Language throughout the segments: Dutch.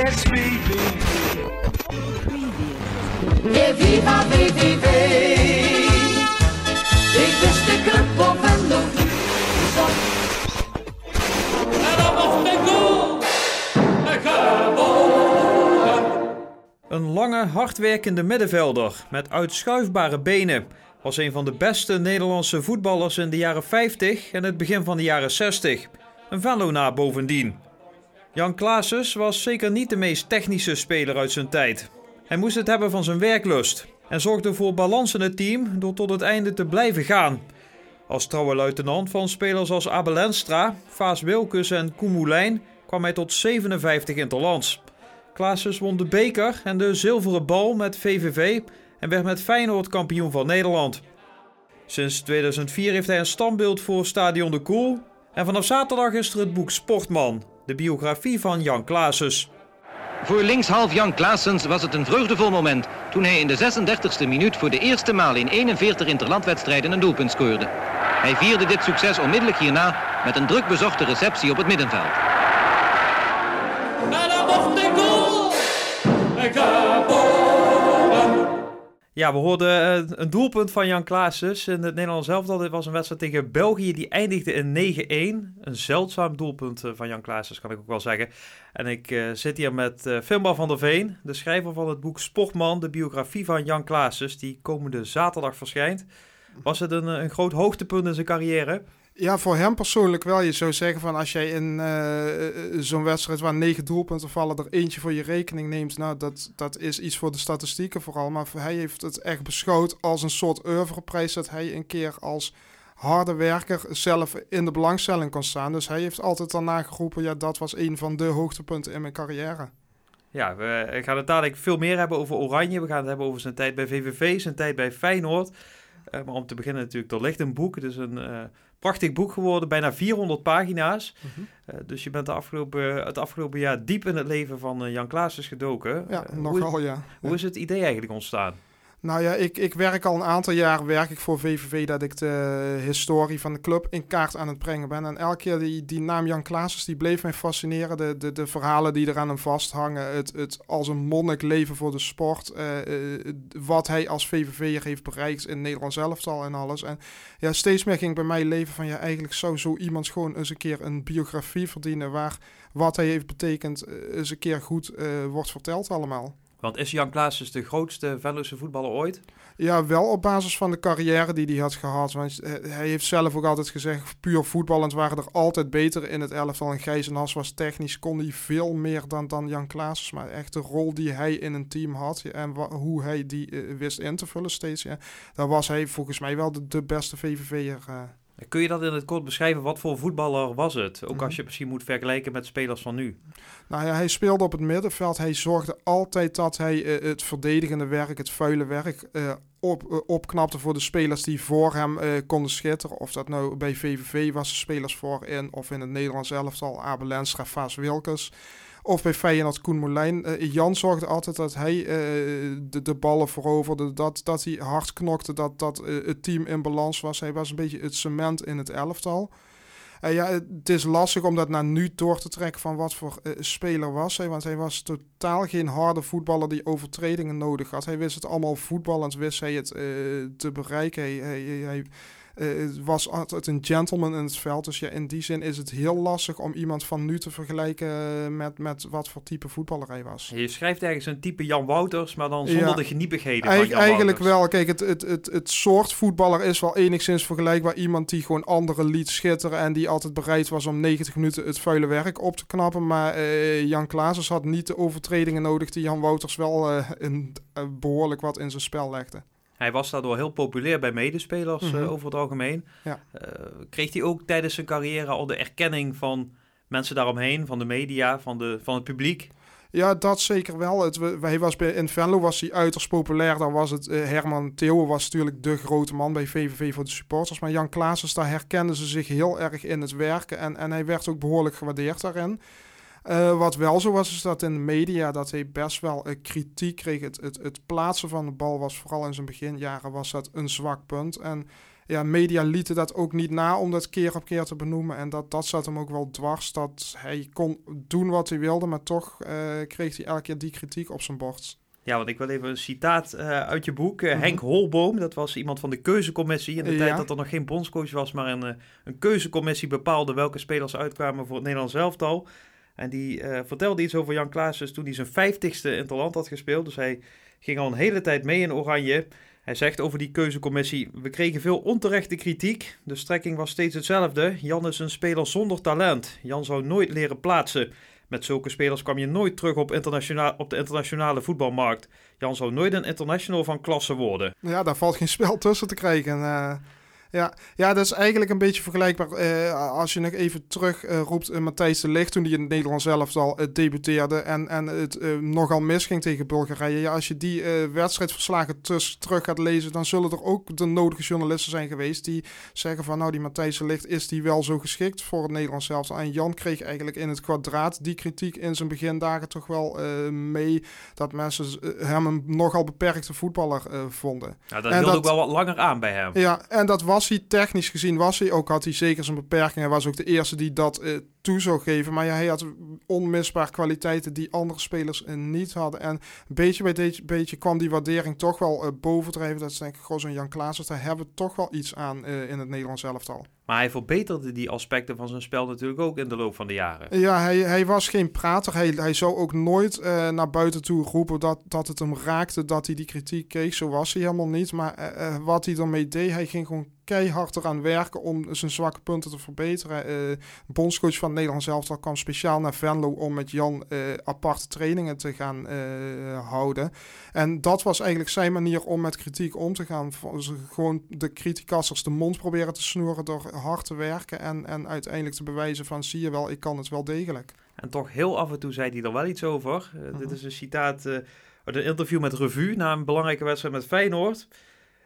Yes. Viva VVV. Ik wist de club op en nog. Een lange, hardwerkende middenvelder met uitschuifbare benen was een van de beste Nederlandse voetballers in de jaren 50 en het begin van de jaren 60. Een Venlonaar bovendien. Jan Klaassen was zeker niet de meest technische speler uit zijn tijd. Hij moest het hebben van zijn werklust en zorgde voor balans in het team door tot het einde te blijven gaan. Als trouwe luitenant van spelers als Abel Enstra, Vaas Wilkes en Koen kwam hij tot 57 interlands. Klaassen won de beker en de zilveren bal met VVV en werd met Feyenoord kampioen van Nederland. Sinds 2004 heeft hij een standbeeld voor Stadion de Koel. En vanaf zaterdag is er het boek Sportman, de biografie van Jan Klaassen. Voor linkshalf Jan Klaassens was het een vreugdevol moment toen hij in de 36e minuut voor de eerste maal in 41 interlandwedstrijden een doelpunt scoorde. Hij vierde dit succes onmiddellijk hierna met een druk bezochte receptie op het middenveld. Ja, we hoorden eh, een doelpunt van Jan Klaassen in het Nederlands elftal. Dit was een wedstrijd tegen België die eindigde in 9-1. Een zeldzaam doelpunt eh, van Jan Klaassen, kan ik ook wel zeggen. En ik eh, zit hier met uh, van der Veen, de schrijver van het boek Sportman, de biografie van Jan Klaassen, die komende zaterdag verschijnt. Was het een, een groot hoogtepunt in zijn carrière? Ja, voor hem persoonlijk wel. Je zou zeggen van als jij in uh, zo'n wedstrijd waar negen doelpunten vallen, er eentje voor je rekening neemt. Nou, dat, dat is iets voor de statistieken vooral. Maar hij heeft het echt beschouwd als een soort oeuvreprijs dat hij een keer als harde werker zelf in de belangstelling kon staan. Dus hij heeft altijd daarna geroepen, ja, dat was een van de hoogtepunten in mijn carrière. Ja, we gaan het dadelijk veel meer hebben over Oranje. We gaan het hebben over zijn tijd bij VVV, zijn tijd bij Feyenoord. Maar om te beginnen natuurlijk, er ligt een boek. Is een prachtig boek geworden, bijna 400 pagina's. Mm -hmm. uh, dus je bent de afgelopen, het afgelopen jaar diep in het leven van Jan Klaassen gedoken. Ja, nogal ja. Hoe is het idee eigenlijk ontstaan? Nou ja, ik, ik werk al een aantal jaar werk ik voor VVV dat ik de historie van de club in kaart aan het brengen ben. En elke keer die, die naam Jan Klaassen, die bleef mij fascineren. De, de, de verhalen die er aan hem vasthangen. Het, het als een monnik leven voor de sport. Uh, uh, wat hij als VVV'er heeft bereikt in Nederland elftal en alles. En ja, steeds meer ging bij mij leven van ja, eigenlijk zou zo iemand gewoon eens een keer een biografie verdienen. Waar wat hij heeft betekend eens een keer goed wordt verteld allemaal. Want is Jan Klaassen de grootste Venlose voetballer ooit? Ja, wel op basis van de carrière die hij had gehad. Want hij heeft zelf ook altijd gezegd, puur voetballend waren er altijd beter in het elftal. En Gijs en Has was technisch, kon hij veel meer dan, dan Jan Klaassen. Maar echt de rol die hij in een team had en hoe hij die uh, wist in te vullen steeds. Ja, daar was hij volgens mij wel de, beste VVV'er. Uh. Kun je dat in het kort beschrijven? Wat voor voetballer was het? Ook -hmm. als je misschien moet vergelijken met spelers van nu. Nou ja, hij speelde op het middenveld. Hij zorgde altijd dat hij uh, het verdedigende werk, het vuile werk, uh, op, uh, opknapte voor de spelers die voor hem konden schitteren. Of dat nou bij VVV was, de spelers voorin, of in het Nederlands elftal, Abel Lenstra, Vaas Wilkes. Of bij Feyenoord Koen Molijn. Uh, Jan zorgde altijd dat hij uh, de, de ballen veroverde. Dat, dat hij hard knokte. Dat, dat uh, het team in balans was. Hij was een beetje het cement in het elftal. ja, het is lastig om dat naar nu door te trekken van wat voor speler was hij. Want hij was totaal geen harde voetballer die overtredingen nodig had. Hij wist het allemaal voetballend, wist hij het te bereiken. Hij, hij uh, was altijd een gentleman in het veld. Dus ja, in die zin is het heel lastig om iemand van nu te vergelijken met, met wat voor type voetballer hij was. Je schrijft ergens een type Jan Wouters, maar dan zonder ja, de geniepigheden van Jan Eigenlijk Wouters. wel. Kijk, het, het, het, het soort voetballer is wel enigszins vergelijkbaar. Iemand die gewoon anderen liet schitteren en die altijd bereid was om 90 minuten het vuile werk op te knappen. Maar uh, Jan Klaasers had niet de overtredingen nodig die Jan Wouters wel uh, in, behoorlijk wat in zijn spel legde. Hij was daardoor heel populair bij medespelers mm -hmm. uh, over het algemeen. Ja. Uh, kreeg hij ook tijdens zijn carrière al de erkenning van mensen daaromheen, van de media, van, de, van het publiek? Ja, dat zeker wel. Het, hij was bij, in Venlo was hij uiterst populair. Daar was het, uh, Herman Theo was natuurlijk de grote man bij VVV voor de supporters. Maar Jan Klaasens, daar herkenden ze zich heel erg in het werken. En, en hij werd ook behoorlijk gewaardeerd daarin. Uh, wat wel zo was, is dat in de media dat hij best wel uh, kritiek kreeg. Het, het, het, plaatsen van de bal was vooral in zijn beginjaren was dat een zwak punt. En ja, media lieten dat ook niet na om dat keer op keer te benoemen. En dat, dat zat hem ook wel dwars. Dat hij kon doen wat hij wilde, maar toch eh, kreeg hij elke keer die kritiek op zijn bord. Ja, want ik wil even een citaat uh, uit je boek. Uh, Mhm. Henk Holboom, dat was iemand van de keuzecommissie. In de Ja. tijd dat er nog geen bondscoach was, maar een, een keuzecommissie bepaalde welke spelers uitkwamen voor het Nederlands elftal. En die uh, vertelde iets over Jan Klaassen toen hij zijn vijftigste in het land had gespeeld. Dus hij ging al een hele tijd mee in Oranje. Hij zegt over die keuzecommissie: We kregen veel onterechte kritiek. De strekking was steeds hetzelfde. Jan is een speler zonder talent. Jan zou nooit leren plaatsen. Met zulke spelers kwam je nooit terug op, op de internationale voetbalmarkt. Jan zou nooit een international van klasse worden. Ja, daar valt geen spel tussen te krijgen. Uh, ja, ja, dat is eigenlijk een beetje vergelijkbaar. Uh, als je nog even terug uh, roept, uh, Matthijs de Ligt, toen hij in het Nederlands zelf al debuteerde en, en het nogal misging tegen Bulgarije. Ja, als je die wedstrijdverslagen tuss, terug gaat lezen, dan zullen er ook de nodige journalisten zijn geweest die zeggen van nou, die Matthijs de Ligt, is die wel zo geschikt voor het Nederlands zelf? En Jan kreeg eigenlijk in het kwadraat die kritiek in zijn begindagen toch wel mee dat mensen hem een nogal beperkte voetballer vonden. Ja, dat hield dat, ook wel wat langer aan bij hem. Ja, en dat was hij technisch gezien, was hij ook, had hij zeker zijn beperkingen. Hij was ook de eerste die dat uh, toe zou geven. Maar ja, hij had onmisbaar kwaliteiten die andere spelers uh, niet hadden. En beetje bij beetje, beetje kwam die waardering toch wel uh, bovendrijven. Dat is denk ik gewoon zo'n Jan Klaas. Daar hebben we toch wel iets aan in het Nederlands elftal. Maar hij verbeterde die aspecten van zijn spel natuurlijk ook in de loop van de jaren. Ja, hij, hij was geen prater. Hij, hij zou ook nooit uh, naar buiten toe roepen dat, dat het hem raakte, dat hij die kritiek kreeg. Zo was hij helemaal niet. Maar uh, wat hij ermee deed, hij ging gewoon keihard eraan werken om zijn zwakke punten te verbeteren. Uh, bondscoach van het Nederlands elftal kwam speciaal naar Venlo om met Jan uh, aparte trainingen te gaan uh, houden. En dat was eigenlijk zijn manier om met kritiek om te gaan. Gewoon de kritiekassers de mond proberen te snoeren door hard te werken en, en uiteindelijk te bewijzen van zie je wel, ik kan het wel degelijk. En toch heel af en toe zei hij er wel iets over. Uh, uh -huh. Dit is een citaat uh, uit een interview met Revue na een belangrijke wedstrijd met Feyenoord.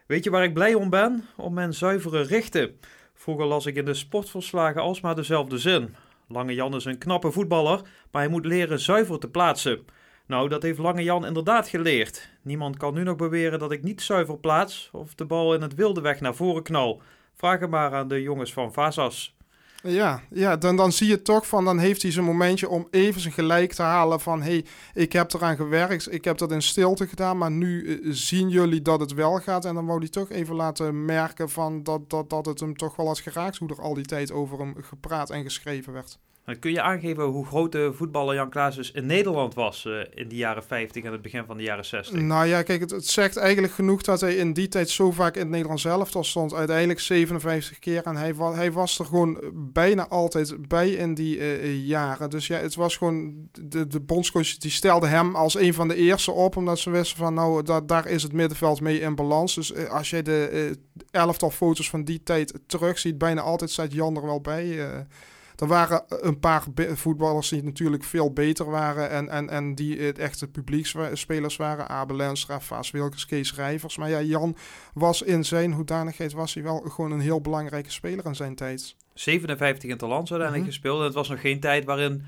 Weet je waar ik blij om ben? Om mijn zuivere richten. Vroeger las ik in de sportverslagen alsmaar dezelfde zin. Lange Jan is een knappe voetballer, maar hij moet leren zuiver te plaatsen. Nou, dat heeft Lange Jan inderdaad geleerd. Niemand kan nu nog beweren dat ik niet zuiver plaats of de bal in het wilde weg naar voren knal. Vraag het maar aan de jongens van Vasas. Ja, ja dan, dan zie je toch van, dan heeft hij zijn momentje om even zijn gelijk te halen van, hé, hey, ik heb eraan gewerkt, ik heb dat in stilte gedaan, maar nu uh, zien jullie dat het wel gaat. En dan wou hij toch even laten merken van dat, dat, dat het hem toch wel had geraakt, hoe er al die tijd over hem gepraat en geschreven werd. Kun je aangeven hoe groot de voetballer Jan Klaas dus in Nederland was uh, in de jaren 50 en het begin van de jaren 60? Nou ja, kijk, het, zegt eigenlijk genoeg dat hij in die tijd zo vaak in het Nederlands elftal stond. Uiteindelijk 57 keer. En hij, hij was er gewoon bijna altijd bij in die uh, jaren. Dus ja, het was gewoon... De, de bondscoach die stelde hem als een van de eerste op. Omdat ze wisten van, nou, da, daar is het middenveld mee in balans. Dus als je de elftal foto's van die tijd terugziet, bijna altijd staat Jan er wel bij... Er waren een paar voetballers die natuurlijk veel beter waren en, en, en die het echte publiekspelers waren. Abel Lenstra, Vaas Wilkes, Kees Rijvers. Maar ja, Jan was in zijn hoedanigheid was hij wel gewoon een heel belangrijke speler in zijn tijd. 57 interlands uiteindelijk mm -hmm. gespeeld. En het was nog geen tijd waarin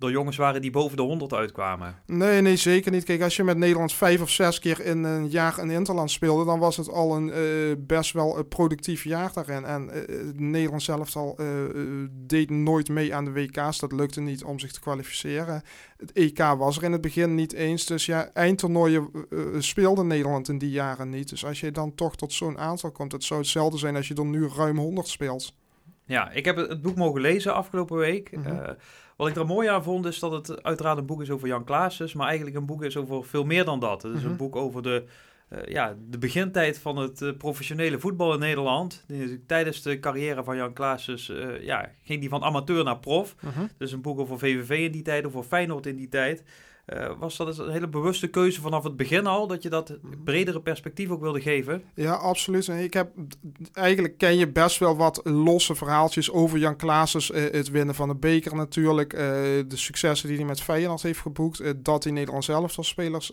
er jongens waren die boven de 100 uitkwamen. Nee, nee, zeker niet. Kijk, als je met Nederland vijf of zes keer in een jaar een interland speelde, dan was het al een uh, best wel uh, productief jaar daarin. En uh, Nederland zelf al deed nooit mee aan de WK's. Dat lukte niet om zich te kwalificeren. Het EK was er in het begin niet eens. Dus ja, eindtoernooien speelde Nederland in die jaren niet. Dus als je dan toch tot zo'n aantal komt, het zou hetzelfde zijn als je er nu ruim 100 speelt. Ja, ik heb het boek mogen lezen afgelopen week. Mm -hmm. Wat ik er mooi aan vond, is dat het uiteraard een boek is over Jan Klaassen, maar eigenlijk een boek is over veel meer dan dat. Het is een boek over de, uh, ja, de begintijd van het uh, professionele voetbal in Nederland. Tijdens de carrière van Jan Klaassen uh, ja, ging die van amateur naar prof. Dus een boek over VVV in die tijd, over Feyenoord in die tijd. Uh, was dat een hele bewuste keuze vanaf het begin al, dat je dat bredere perspectief ook wilde geven? Ja, absoluut. Ik heb, eigenlijk ken je best wel wat losse verhaaltjes over Jan Klaassen. Uh, het winnen van de beker natuurlijk, uh, de successen die hij met Feyenoord heeft geboekt, dat hij Nederlands zelf als spelers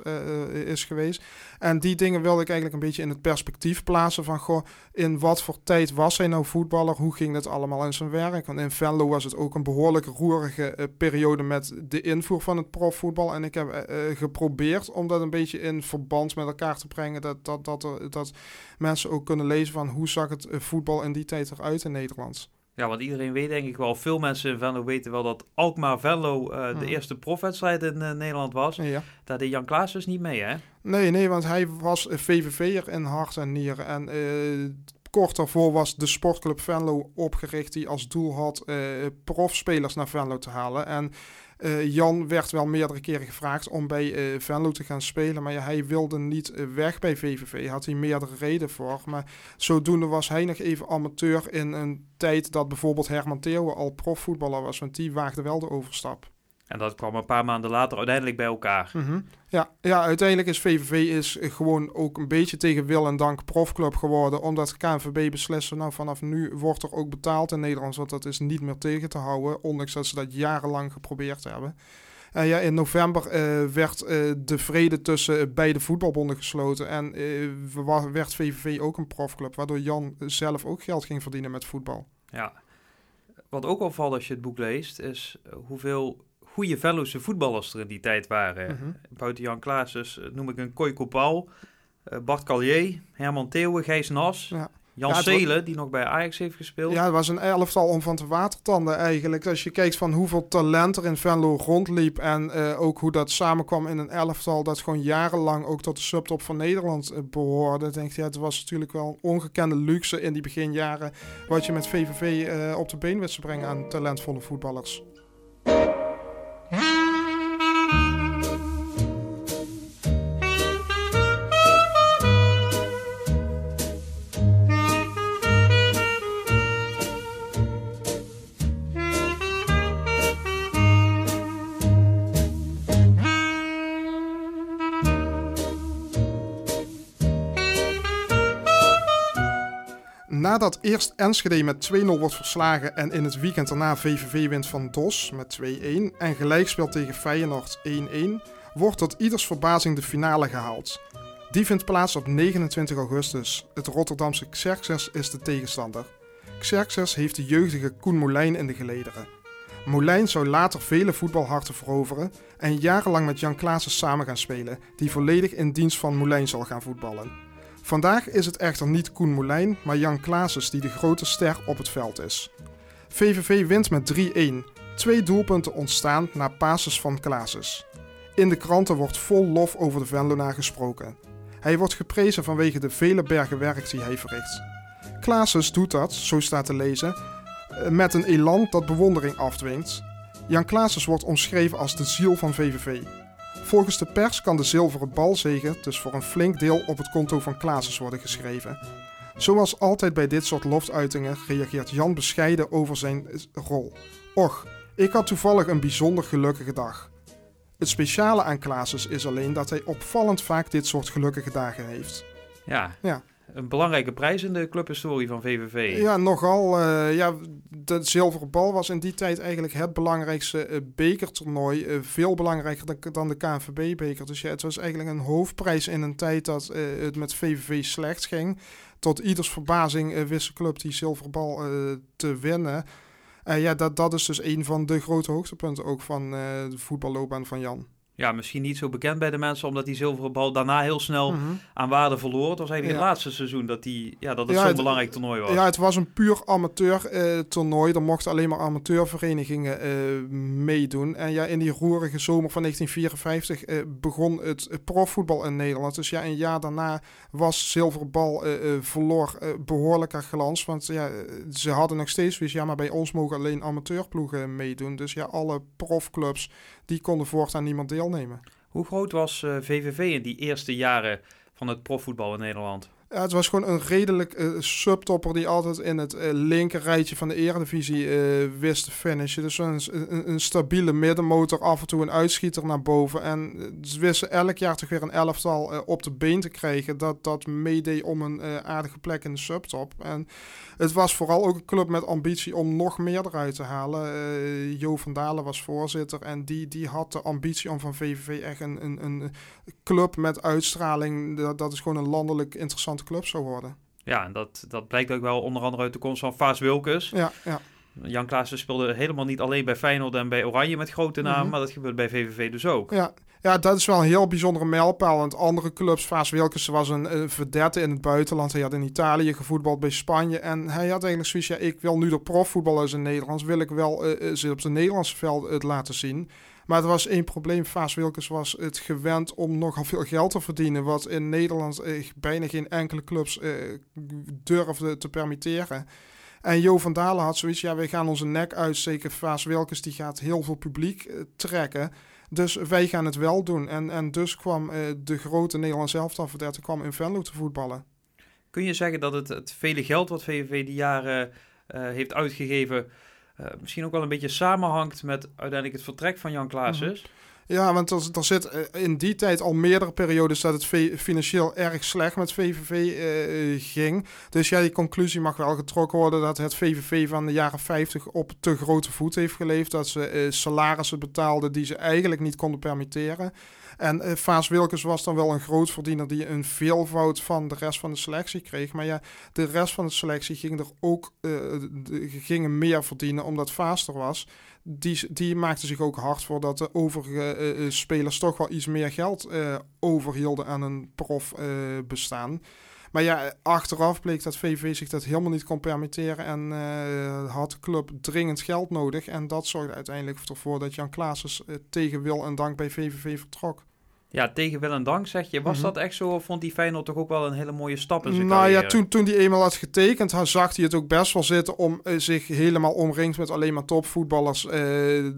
is geweest. En die dingen wilde ik eigenlijk een beetje in het perspectief plaatsen van, goh, in wat voor tijd was hij nou voetballer? Hoe ging dat allemaal in zijn werk? Want in Venlo was het ook een behoorlijk roerige periode met de invoer van het profvoetbal. En ik heb eh, eh, geprobeerd om dat een beetje in verband met elkaar te brengen. Dat, dat, dat, er, dat mensen ook kunnen lezen van hoe zag het eh, voetbal in die tijd eruit in Nederland. Ja, want iedereen weet denk ik wel, veel mensen in Venlo weten wel dat Alkmaar-Venlo eh, de Mhm. eerste profwedstrijd in eh, Nederland was. Ja. Daar deed Jan Klaas dus niet mee, hè? Nee, nee, want hij was eh, VVV'er in hart en nieren. En eh, kort daarvoor was de sportclub Venlo opgericht die als doel had eh, profspelers naar Venlo te halen. En eh, Jan werd wel meerdere keren gevraagd om bij eh, Venlo te gaan spelen. Maar hij wilde niet eh, weg bij VVV. Had hij meerdere redenen voor. Maar zodoende was hij nog even amateur in een tijd dat bijvoorbeeld Herman Theeuwen al profvoetballer was. Want die waagde wel de overstap. En dat kwam een paar maanden later uiteindelijk bij elkaar. Mhm. Ja, ja, uiteindelijk is VVV is gewoon ook een beetje tegen wil en dank profclub geworden. Omdat KNVB beslissen, nou vanaf nu wordt er ook betaald in Nederland. Want dat is niet meer tegen te houden, ondanks dat ze dat jarenlang geprobeerd hebben. En ja, in november eh, werd eh, de vrede tussen beide voetbalbonden gesloten. En eh, werd VVV ook een profclub, waardoor Jan zelf ook geld ging verdienen met voetbal. Ja. Wat ook opvalt als je het boek leest, is eh, hoeveel goede voetballers er in die tijd waren. Mhm. Buiten Jan Klaas dus eh, noem ik een Koiko Paul, eh, Bart Callier, Herman Theeuwen, Gijs Nas, Ja. Jan Ja, die nog bij Ajax heeft gespeeld. Ja, het was een elftal om van te watertanden eigenlijk. Als je kijkt van hoeveel talent er in Venlo rondliep en eh, ook hoe dat samenkwam in een elftal dat gewoon jarenlang ook tot de subtop van Nederland eh, behoorde. Denk je, ja, het was natuurlijk wel een ongekende luxe in die beginjaren wat je met VVV op de been wist te brengen aan talentvolle voetballers. Nadat eerst Enschede met 2-0 wordt verslagen en in het weekend daarna VVV wint van DOS met 2-1 en gelijk speelt tegen Feyenoord 1-1, wordt tot ieders verbazing de finale gehaald. Die vindt plaats op 29 augustus. Het Rotterdamse Xerxes is de tegenstander. Xerxes heeft de jeugdige Koen Molijn in de gelederen. Molijn zou later vele voetbalharten veroveren en jarenlang met Jan Klaassen samen gaan spelen, die volledig in dienst van Molijn zal gaan voetballen. Vandaag is het echter niet Koen Molijn, maar Jan Klaassen die de grote ster op het veld is. VVV wint met 3-1. Twee doelpunten ontstaan na passes van Klaassen. In de kranten wordt vol lof over de Venlonaar gesproken. Hij wordt geprezen vanwege de vele bergen werk die hij verricht. Klaassen doet dat, zo staat te lezen, eh, met een elan dat bewondering afdwingt. Jan Klaassen wordt omschreven als de ziel van VVV. Volgens de pers kan de zilveren balzegen dus voor een flink deel op het konto van Klaassen worden geschreven. Zoals altijd bij dit soort loftuitingen reageert Jan bescheiden over zijn rol. Och, ik had toevallig een bijzonder gelukkige dag. Het speciale aan Klaassen is alleen dat hij opvallend vaak dit soort gelukkige dagen heeft. Ja. Ja. Een belangrijke prijs in de clubhistorie van VVV. Ja, nogal. eh, ja, de zilveren bal was in die tijd eigenlijk het belangrijkste eh, bekertoernooi. eh, veel belangrijker dan, dan de KNVB-beker. Dus ja, het was eigenlijk een hoofdprijs in een tijd dat het met VVV slecht ging. Tot ieders verbazing wist de club die zilveren bal te winnen. Ja, dat, dat is dus een van de grote hoogtepunten ook van de voetballoopbaan van Jan. Ja, misschien niet zo bekend bij de mensen, omdat die zilveren bal daarna heel snel Mhm. aan waarde verloor. Het was eigenlijk Ja. het laatste seizoen dat, die, ja, dat het Ja, zo'n belangrijk toernooi was. Ja, het was een puur amateur eh, toernooi. Er mochten alleen maar amateurverenigingen eh, meedoen. En ja, in die roerige zomer van 1954 eh, begon het profvoetbal in Nederland. Dus ja, een jaar daarna was Zilverbal eh eh, verloor eh, behoorlijk haar glans. Want ja, ze hadden nog steeds zoiets, ja, maar bij ons mogen alleen amateurploegen meedoen. Dus ja, alle profclubs, die konden voortaan niemand deelnemen. Hoe groot was eh, VVV in die eerste jaren van het profvoetbal in Nederland? Ja, het was gewoon een redelijk eh, subtopper die altijd in het eh, linker rijtje van de Eredivisie eh, wist te finishen. Dus een, een, een stabiele middenmotor, af en toe een uitschieter naar boven. En eh, ze wisten elk jaar toch weer een elftal eh, op de been te krijgen dat, dat meedeed om een eh, aardige plek in de subtop. En het was vooral ook een club met ambitie om nog meer eruit te halen. Eh, jo van Dalen was voorzitter en die, die had de ambitie om van VVV echt een, een, een club met uitstraling. Dat, dat is gewoon een landelijk interessante club zou worden. Ja, en dat, dat blijkt ook wel onder andere uit de komst van Vaas Wilkes. Ja, ja. Jan Klaassen speelde helemaal niet alleen bij Feyenoord en bij Oranje met grote namen, Mhm. maar dat gebeurde bij VVV dus ook. Ja, Ja, dat is wel een heel bijzondere mijlpaal. Want andere clubs, Vaas Wilkes was een uh, verdette in het buitenland. Hij had in Italië gevoetbald bij Spanje. En hij had eigenlijk zoiets, ja, ik wil nu de profvoetballers in Nederlands. Wil ik wel uh, op zijn Nederlandse veld het laten zien. Maar er was één probleem. Vaas Wilkes was het gewend om nogal veel geld te verdienen. Wat in Nederland bijna geen enkele clubs durfde te permitteren. En Jo van Dalen had zoiets, ja, we gaan onze nek uitsteken. Vaas Wilkes die gaat heel veel publiek trekken. Dus wij gaan het wel doen. En, en dus kwam uh, de grote Nederlandse elftalverdette kwam in Venlo te voetballen. Kun je zeggen dat het, het vele geld wat VVV die jaren uh, heeft uitgegeven... Uh, misschien ook wel een beetje samenhangt met uiteindelijk het vertrek van Jan Klaassen? Mm -hmm. Ja, want er, zit eh, in die tijd al meerdere periodes dat het financieel erg slecht met VVV uh, ging. Dus ja, die conclusie mag wel getrokken worden dat het VVV van de jaren 50 op te grote voet heeft geleefd. Dat ze uh, salarissen betaalden die ze eigenlijk niet konden permitteren. En uh, Vaas Wilkes was dan wel een grootverdiener die een veelvoud van de rest van de selectie kreeg. Maar ja, de rest van de selectie ging er ook de, gingen meer verdienen omdat Vaas er was die, die maakte zich ook hard voor dat de overige uh, spelers toch wel iets meer geld uh, overhielden aan een prof uh, bestaan. Maar ja, achteraf bleek dat VV zich dat helemaal niet kon permitteren en had de club dringend geld nodig. En dat zorgde uiteindelijk ervoor dat Jan Klaasens tegen wil en dank bij VVV vertrok. Ja, tegen wil en dank zeg je. Was mm -hmm. dat echt zo of vond die Feyenoord toch ook wel een hele mooie stap in zijn Nou carrière? ja, toen, toen die eenmaal had getekend, zag hij het ook best wel zitten om uh, zich helemaal omringd met alleen maar topvoetballers. Uh,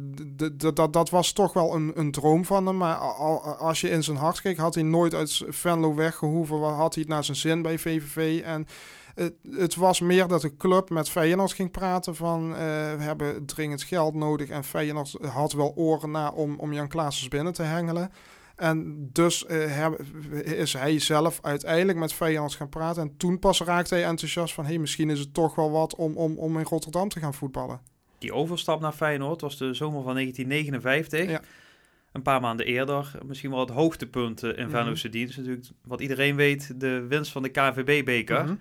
dat, dat was toch wel een, een droom van hem. Maar als je in zijn hart keek, had hij nooit uit Venlo weggehoeven. Had hij het naar zijn zin bij VVV en... Het, het, was meer dat de club met Feyenoord ging praten van uh, we hebben dringend geld nodig en Feyenoord had wel oren na om, om Jan Klaasens binnen te hengelen. En dus uh, is hij zelf uiteindelijk met Feyenoord gaan praten. En toen pas raakte hij enthousiast van... hé, hey, misschien is het toch wel wat om, om, om in Rotterdam te gaan voetballen. Die overstap naar Feyenoord was de zomer van 1959. Ja. Een paar maanden eerder. Misschien wel het hoogtepunt in Venlo's mm -hmm. dienst. Natuurlijk, wat iedereen weet, de winst van de KVB-beker. Mm -hmm.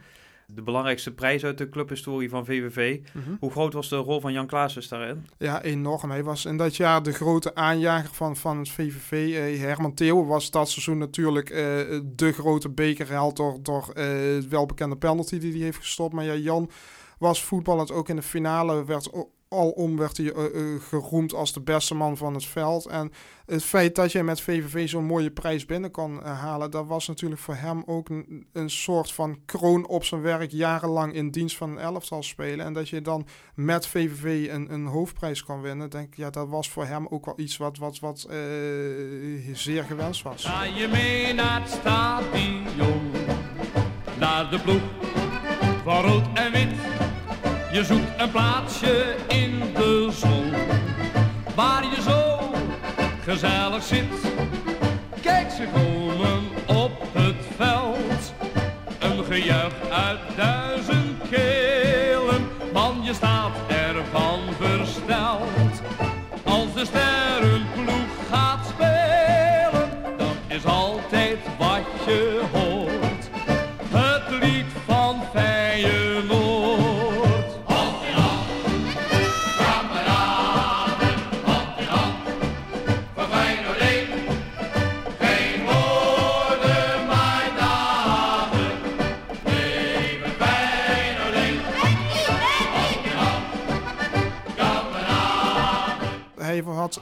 De belangrijkste prijs uit de clubhistorie van VVV. Mm -hmm. Hoe groot was de rol van Jan Klaassen daarin? Ja, enorm. Hij was in dat jaar de grote aanjager van, van het VVV. Uh, Herman Theo was dat seizoen natuurlijk uh, de grote bekerheld door, door uh, het welbekende penalty die hij heeft gestopt. Maar ja, Jan was voetballend ook in de finale, werd alom werd hij uh, uh, geroemd als de beste man van het veld. En het feit dat je met VVV zo'n mooie prijs binnen kon uh, halen, dat was natuurlijk voor hem ook een, soort van kroon op zijn werk. Jarenlang in dienst van een elftal spelen. En dat je dan met VVV een, een hoofdprijs kon winnen, denk ja, dat was voor hem ook wel iets wat, wat, wat zeer gewenst was. Ga je mee naar het stadion, naar de ploeg van rood en wit. Je zoekt een plaatsje in de zon, waar je zo gezellig zit. Kijk, ze komen op het veld, een gejuich uit duizend kelen. Man, je staat ervan versteld, als de sterrenploeg gaat spelen, dat is altijd wat je hoort.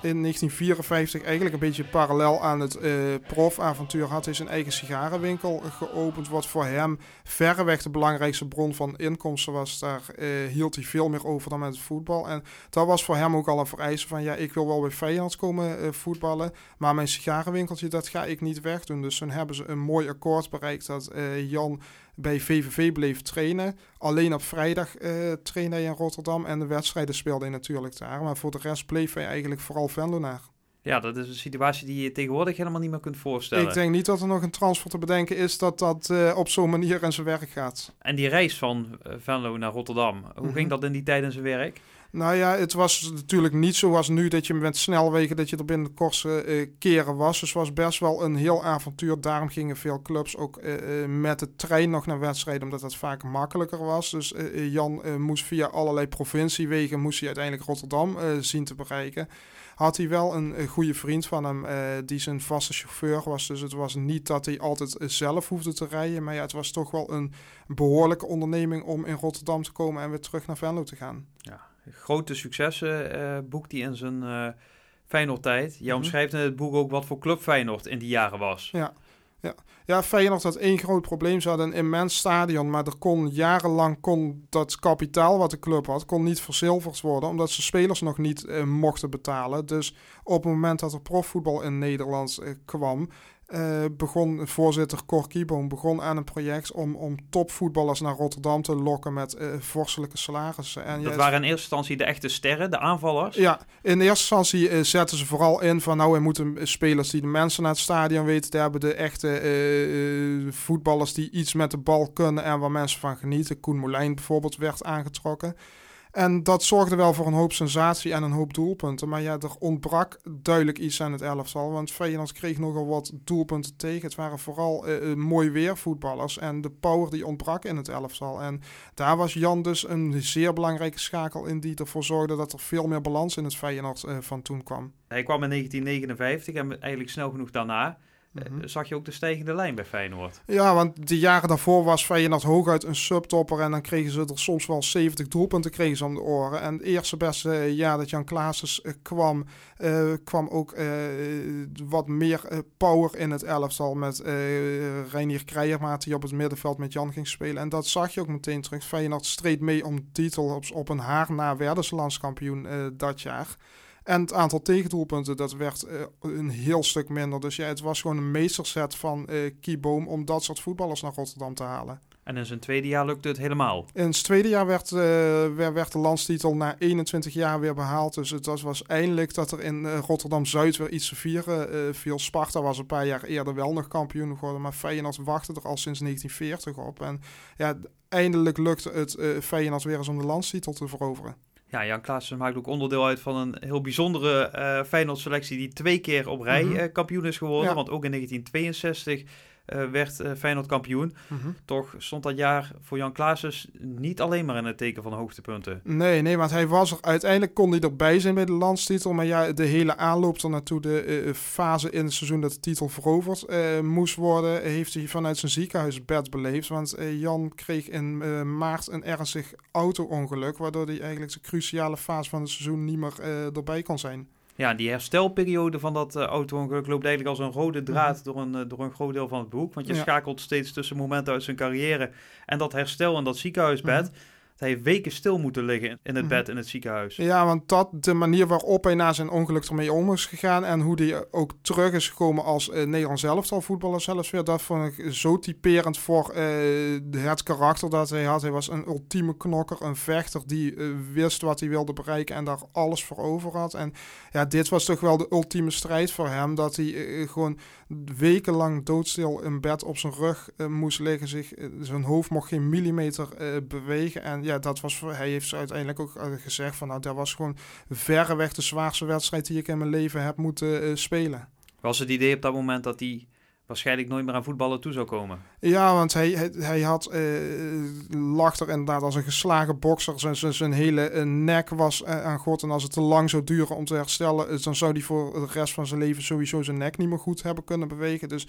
In 1954 eigenlijk een beetje parallel aan het uh, profavontuur had hij zijn eigen sigarenwinkel geopend. Wat voor hem verreweg de belangrijkste bron van inkomsten was. Daar uh, hield hij veel meer over dan met het voetbal. En dat was voor hem ook al een vereiste van ja, ik wil wel bij Feyenoord komen uh, voetballen. Maar mijn sigarenwinkeltje, dat ga ik niet wegdoen. Dus toen hebben ze een mooi akkoord bereikt dat Jan bij VVV bleef trainen. Alleen op vrijdag uh, trainde hij in Rotterdam en de wedstrijden speelde hij natuurlijk daar. Maar voor de rest bleef hij eigenlijk vooral Venlonaar. Ja, dat is een situatie die je tegenwoordig helemaal niet meer kunt voorstellen. Ik denk niet dat er nog een transfer te bedenken is dat dat uh, op zo'n manier in zijn werk gaat. En die reis van uh, Venlo naar Rotterdam, hoe mm -hmm. ging dat in die tijd in zijn werk? Nou ja, het was natuurlijk niet zoals nu dat je met snelwegen dat je er binnen de kortste uh, keren was. Dus het was best wel een heel avontuur. Daarom gingen veel clubs ook uh, met de trein nog naar wedstrijden, omdat dat vaak makkelijker was. Dus Jan moest via allerlei provinciewegen moest hij uiteindelijk Rotterdam zien te bereiken. had hij wel een, goede vriend van hem eh, die zijn vaste chauffeur was. Dus het was niet dat hij altijd eh, zelf hoefde te rijden. Maar ja, het was toch wel een behoorlijke onderneming om in Rotterdam te komen en weer terug naar Venlo te gaan. Ja, grote successen eh boekt hij in zijn eh Feyenoord-tijd. Jij Mhm. omschrijft in het boek ook wat voor club Feyenoord in die jaren was. Ja. Ja. ja, Feyenoord had één groot probleem. Ze hadden een immens stadion, maar er kon jarenlang kon dat kapitaal wat de club had, kon niet verzilverd worden, omdat ze spelers nog niet eh, mochten betalen. Dus op het moment dat er profvoetbal in Nederland kwam, eh, begon voorzitter Cor Kieboom begon aan een project om, om topvoetballers naar Rotterdam te lokken met eh vorstelijke salarissen. En Dat waren in eerste instantie de echte sterren, de aanvallers. ja, in eerste instantie eh, zetten ze vooral in van nou, we moeten spelers die de mensen naar het stadion weten te hebben, de echte voetballers die iets met de bal kunnen en waar mensen van genieten. Koen Molijn bijvoorbeeld werd aangetrokken. En dat zorgde wel voor een hoop sensatie en een hoop doelpunten. Maar ja, er ontbrak duidelijk iets aan het elftal. Want Feyenoord kreeg nogal wat doelpunten tegen. Het waren vooral eh, eh, mooi weer voetballers. En de power die ontbrak in het elftal. En daar was Jan dus een zeer belangrijke schakel in die ervoor zorgde dat er veel meer balans in het Feyenoord eh, van toen kwam. Hij kwam in 1959 en eigenlijk snel genoeg daarna eh, Mhm. zag je ook de stijgende lijn bij Feyenoord. Ja, want de jaren daarvoor was Feyenoord hooguit een subtopper. En dan kregen ze er soms wel 70 doelpunten kregen ze om de oren. En het eerste beste jaar dat Jan Klaassen eh, kwam, eh, kwam ook eh, wat meer eh, power in het elftal. Met eh Reinier Kreijermaat die op het middenveld met Jan ging spelen. En dat zag je ook meteen terug. Feyenoord streed mee om titel. Op, op een haar na werden ze landskampioen eh, dat jaar. En het aantal tegendoelpunten, dat werd eh, een heel stuk minder. Dus ja, het was gewoon een meesterzet van eh Kieboom om dat soort voetballers naar Rotterdam te halen. En in zijn tweede jaar lukte het helemaal. In zijn tweede jaar werd, eh, werd, de landstitel na 21 jaar weer behaald. Dus het was, was eindelijk dat er in Rotterdam-Zuid weer iets te vieren eh, viel. Sparta was een paar jaar eerder wel nog kampioen geworden. Maar Feyenoord wachtte er al sinds 1940 op. En ja, eindelijk lukte het Feyenoord weer eens om de landstitel te veroveren. Ja, Jan Klaassen maakt ook onderdeel uit van een heel bijzondere eh Feyenoord-selectie die twee keer op rij Mhm. eh, kampioen is geworden. Ja. Want ook in 1962 eh, werd eh, Feyenoord kampioen. Toch stond dat jaar voor Jan Klaassen niet alleen maar in het teken van hoogtepunten. Nee, nee, want hij was er uiteindelijk kon hij erbij zijn bij de landstitel. Maar ja, de hele aanloop er naartoe, de eh, fase in het seizoen dat de titel veroverd moest worden, heeft hij vanuit zijn ziekenhuisbed beleefd. Want Jan kreeg in maart een ernstig auto-ongeluk, waardoor hij eigenlijk de cruciale fase van het seizoen niet meer erbij kon zijn. Ja, die herstelperiode van dat eh, auto-ongeluk loopt eigenlijk als een rode draad door, een, eh, door een groot deel van het boek. Want je Mhm. Ja. schakelt steeds tussen momenten uit zijn carrière en dat herstel en dat ziekenhuisbed. Hij heeft weken stil moeten liggen in het Mhm. bed in het ziekenhuis. Ja, want dat, de manier waarop hij na zijn ongeluk ermee om is gegaan en hoe hij ook terug is gekomen als eh, Nederlands elftal voetballer zelfs weer, dat vond ik zo typerend voor eh, het karakter dat hij had. Hij was een ultieme knokker, een vechter die eh, wist wat hij wilde bereiken en daar alles voor over had. En ja, dit was toch wel de ultieme strijd voor hem, dat hij gewoon wekenlang doodstil in bed op zijn rug moest liggen, zich, zijn hoofd mocht geen millimeter bewegen en ja, dat was voor, hij heeft uiteindelijk ook eh, gezegd van nou, dat was gewoon verreweg de zwaarste wedstrijd die ik in mijn leven heb moeten eh, spelen. Was het idee op dat moment dat hij waarschijnlijk nooit meer aan voetballen toe zou komen? Ja, want hij, hij, had, eh, lag er inderdaad als een geslagen bokser. Zijn, zijn, hele eh, nek was eh, aan God. En als het te lang zou duren om te herstellen, dan zou hij voor de rest van zijn leven sowieso zijn nek niet meer goed hebben kunnen bewegen. Dus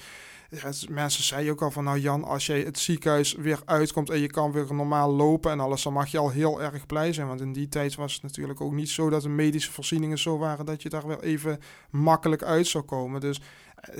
mensen zeiden ook al van, nou Jan, als jij het ziekenhuis weer uitkomt en je kan weer normaal lopen en alles, dan mag je al heel erg blij zijn. Want in die tijd was het natuurlijk ook niet zo dat de medische voorzieningen zo waren dat je daar weer even makkelijk uit zou komen. Dus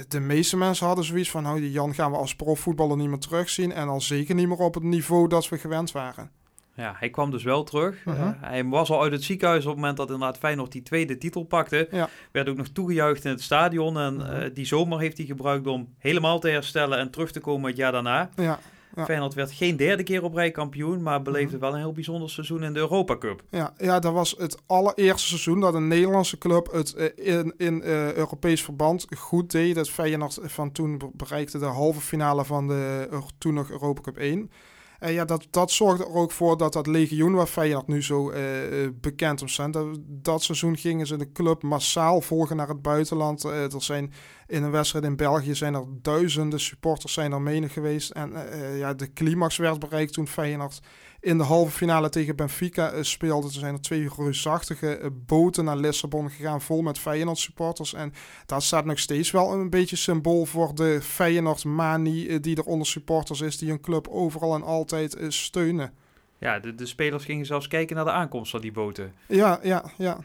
de meeste mensen hadden zoiets van, nou die Jan gaan we als profvoetballer niet meer terugzien en al zeker niet meer op het niveau dat we gewend waren. Ja, hij kwam dus wel terug. Mhm. Eh, hij was al uit het ziekenhuis op het moment dat inderdaad Feyenoord die tweede titel pakte. Ja. Werd ook nog toegejuicht in het stadion. En Mhm. eh, die zomer heeft hij gebruikt om helemaal te herstellen en terug te komen het jaar daarna. Ja, Ja. Feyenoord werd geen derde keer op rij kampioen, maar beleefde Mhm. wel een heel bijzonder seizoen in de Europa Cup. ja, ja, dat was het allereerste seizoen dat een Nederlandse club het eh, in, in eh, Europees verband goed deed. Dat Feyenoord van toen be- bereikte de halve finale van de eh, toen nog Europa Cup 1. En ja, dat, dat zorgde er ook voor dat dat legioen waar Feyenoord nu zo eh, eh, bekend om staat. Dat, dat seizoen gingen ze de club massaal volgen naar het buitenland. Eh, er zijn in een wedstrijd in België zijn er duizenden supporters zijn er menig geweest. En ja, de climax werd bereikt toen Feyenoord in de halve finale tegen Benfica uh, speelde. Er zijn er twee reusachtige uh, boten naar Lissabon gegaan, vol met Feyenoord supporters. En daar staat nog steeds wel een beetje symbool voor de Feyenoord-manie die er onder supporters is, die een club overal en altijd steunen. Ja, de, de spelers gingen zelfs kijken naar de aankomst van die boten. Ja, ja, ja.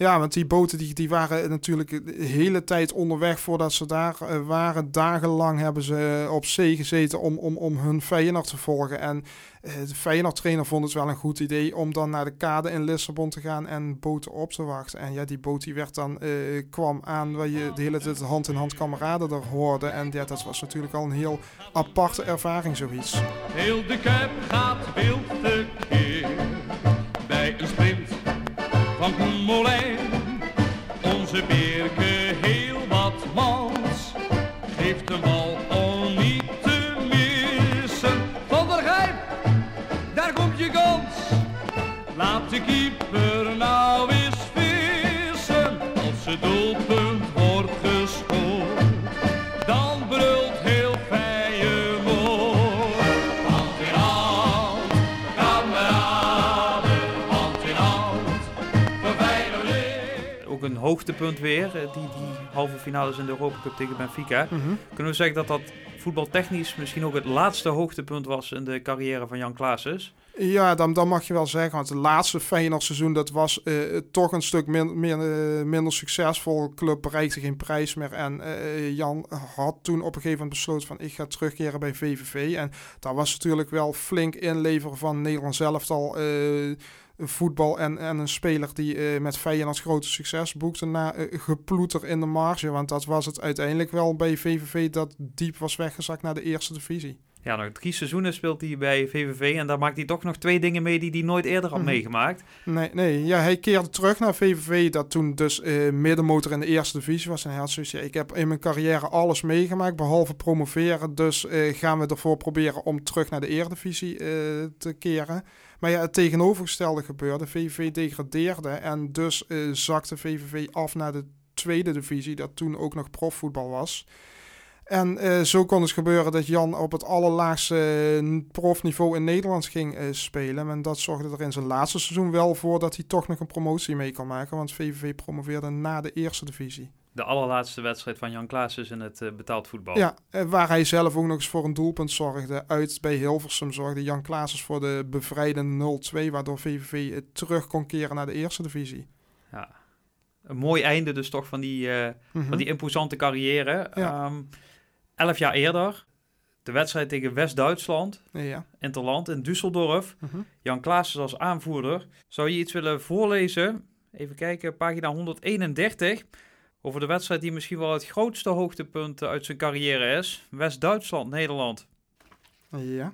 Ja, want die boten die, die waren natuurlijk de hele tijd onderweg voordat ze daar uh, waren. Dagenlang hebben ze op zee gezeten om, om, om hun Feyenoord te volgen. En uh, de Feyenoord-trainer vond het wel een goed idee om dan naar de kade in Lissabon te gaan en boten op te wachten. En ja, die boot die werd dan, kwam aan waar je de hele tijd hand in hand kameraden er hoorde. En ja, dat was natuurlijk al een heel aparte ervaring zoiets. Heel de kuip gaat wild keer bij een sprint van Onze Beerke hoogtepunt weer, eh, die, die halve finales in de Europa Cup tegen Benfica. Kunnen we zeggen dat dat voetbaltechnisch misschien ook het laatste hoogtepunt was in de carrière van Jan Klaassen? Ja, dan, dan mag je wel zeggen. Want het laatste Feyenoord seizoen, dat was eh, toch een stuk min, min, eh, minder succesvol. De club bereikte geen prijs meer. En Jan had toen op een gegeven moment besloten van ik ga terugkeren bij VVV. En daar was natuurlijk wel flink inleveren van Nederland zelf al voetbal en, en een speler die uh, met Feyenoord grote succes boekte na uh, geploeter in de marge. Want dat was het uiteindelijk wel bij VVV dat diep was weggezakt naar de eerste divisie. Ja, nog drie seizoenen speelt hij bij VVV en daar maakt hij toch nog twee dingen mee die hij nooit eerder had Mhm. meegemaakt. Nee, nee, ja, hij keerde terug naar VVV, dat toen dus uh, middenmotor in de eerste divisie was. En hij had zoiets, ja, ik heb in mijn carrière alles meegemaakt, behalve promoveren. Dus uh, gaan we ervoor proberen om terug naar de Eredivisie uh, te keren. Maar ja, het tegenovergestelde gebeurde. VVV degradeerde en dus zakte VVV af naar de tweede divisie, dat toen ook nog profvoetbal was. En uh, zo kon het gebeuren dat Jan op het allerlaagste uh, profniveau in Nederland ging spelen. En dat zorgde er in zijn laatste seizoen wel voor dat hij toch nog een promotie mee kon maken. Want VVV promoveerde na de eerste divisie. De allerlaatste wedstrijd van Jan Klaassen in het betaald voetbal. Ja, waar hij zelf ook nog eens voor een doelpunt zorgde. Uit bij Hilversum zorgde Jan Klaassen voor de bevrijdende 0-2. Waardoor VVV terug kon keren naar de eerste divisie. Ja, een mooi einde dus toch van die, mm -hmm. van die imposante carrière. Ja. Um, elf jaar eerder, de wedstrijd tegen West-Duitsland, ja. Interland in Düsseldorf. Mm -hmm. Jan Klaassen als aanvoerder. Zou je iets willen voorlezen? Even kijken, pagina 131. Over de wedstrijd die misschien wel het grootste hoogtepunt uit zijn carrière is. West-Duitsland, Nederland. Ja.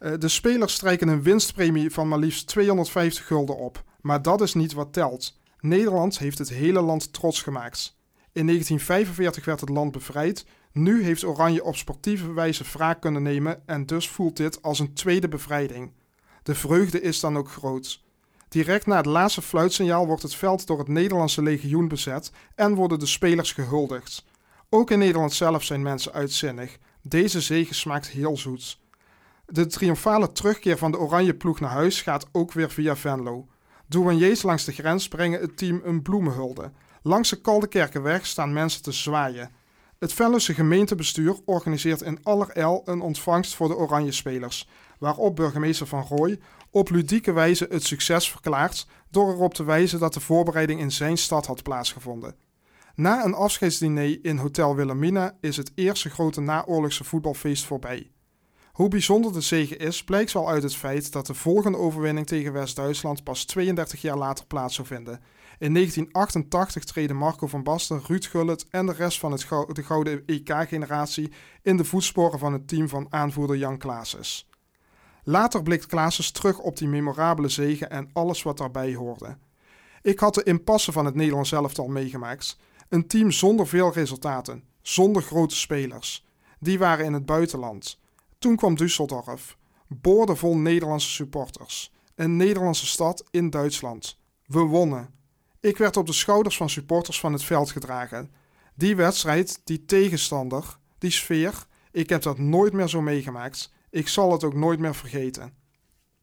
Uh, de spelers strijken een winstpremie van maar liefst 250 gulden op. Maar dat is niet wat telt. Nederland heeft het hele land trots gemaakt. In 1945 werd het land bevrijd. Nu heeft Oranje op sportieve wijze wraak kunnen nemen en dus voelt dit als een tweede bevrijding. De vreugde is dan ook groot. Direct na het laatste fluitsignaal wordt het veld door het Nederlandse legioen bezet en worden de spelers gehuldigd. Ook in Nederland zelf zijn mensen uitzinnig. Deze zege smaakt heel zoet. De triomfale terugkeer van de Oranje ploeg naar huis gaat ook weer via Venlo. Douaniers langs de grens brengen het team een bloemenhulde. Langs de Kaldekerkenweg staan mensen te zwaaien. Het Venlose gemeentebestuur organiseert in allerijl een ontvangst voor de Oranje spelers, waarop burgemeester Van Rooij op ludieke wijze het succes verklaart door erop te wijzen dat de voorbereiding in zijn stad had plaatsgevonden. Na een afscheidsdiner in Hotel Wilhelmina is het eerste grote naoorlogse voetbalfeest voorbij. Hoe bijzonder de zege is, blijkt wel uit het feit dat de volgende overwinning tegen West-Duitsland pas 32 jaar later plaats zou vinden. In 1988 treden Marco van Basten, Ruud Gullit en de rest van het de gouden EK-generatie in de voetsporen van het team van aanvoerder Jan Klaassen. Later blikt Klaassen terug op die memorabele zege en alles wat daarbij hoorde. Ik had de impasse van het Nederlands elftal meegemaakt. Een team zonder veel resultaten, zonder grote spelers. Die waren in het buitenland. Toen kwam Düsseldorf, boordevol Nederlandse supporters. Een Nederlandse stad in Duitsland. We wonnen. Ik werd op de schouders van supporters van het veld gedragen. Die wedstrijd, die tegenstander, die sfeer, ik heb dat nooit meer zo meegemaakt. Ik zal het ook nooit meer vergeten.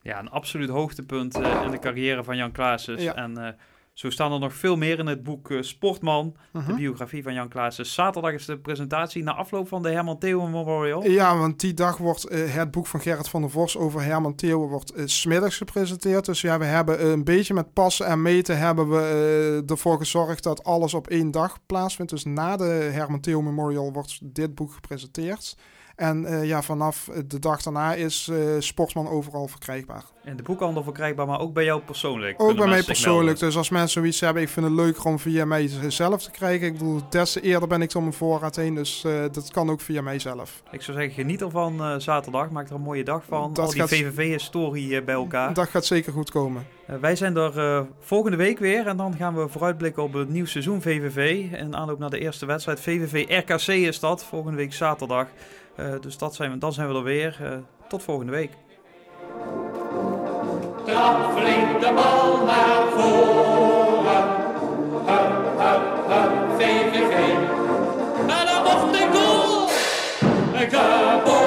Ja, een absoluut hoogtepunt eh, in de carrière van Jan Klaassen. Ja. En eh, zo staan er nog veel meer in het boek eh, Sportman, de Mhm. biografie van Jan Klaassen. Zaterdag is de presentatie na afloop van de Herman Theo Memorial. Ja, want die dag wordt het boek van Gerrit van der Vos over Herman Theeuwen wordt 's smiddags gepresenteerd. Dus ja, we hebben een beetje met passen en meten hebben we ervoor gezorgd dat alles op één dag plaatsvindt. Dus na de Herman Theo Memorial wordt dit boek gepresenteerd. En eh, ja, vanaf de dag daarna is eh, Sportsman overal verkrijgbaar. In de boekhandel verkrijgbaar, maar ook bij jou persoonlijk. Ook bij mij persoonlijk. Dus als mensen zoiets hebben, ik vind het leuker om via mij zelf te krijgen. Ik bedoel, des te eerder ben ik om mijn voorraad heen. Dus eh, dat kan ook via mij zelf. Ik zou zeggen, geniet ervan zaterdag. Maak er een mooie dag van. Dat Al die gaat- VVV-historie bij elkaar. Dat gaat zeker goed komen. Wij zijn er volgende week weer en dan gaan we vooruitblikken op het nieuw seizoen VVV. In aanloop naar de eerste wedstrijd VVV-RKC is dat, volgende week zaterdag. Eh, dus dat zijn we, dan zijn we er weer. Eh, tot volgende week. Trap flink de bal naar voren. Hup, hup, hup, VVV. En dan mocht de goal. een goal.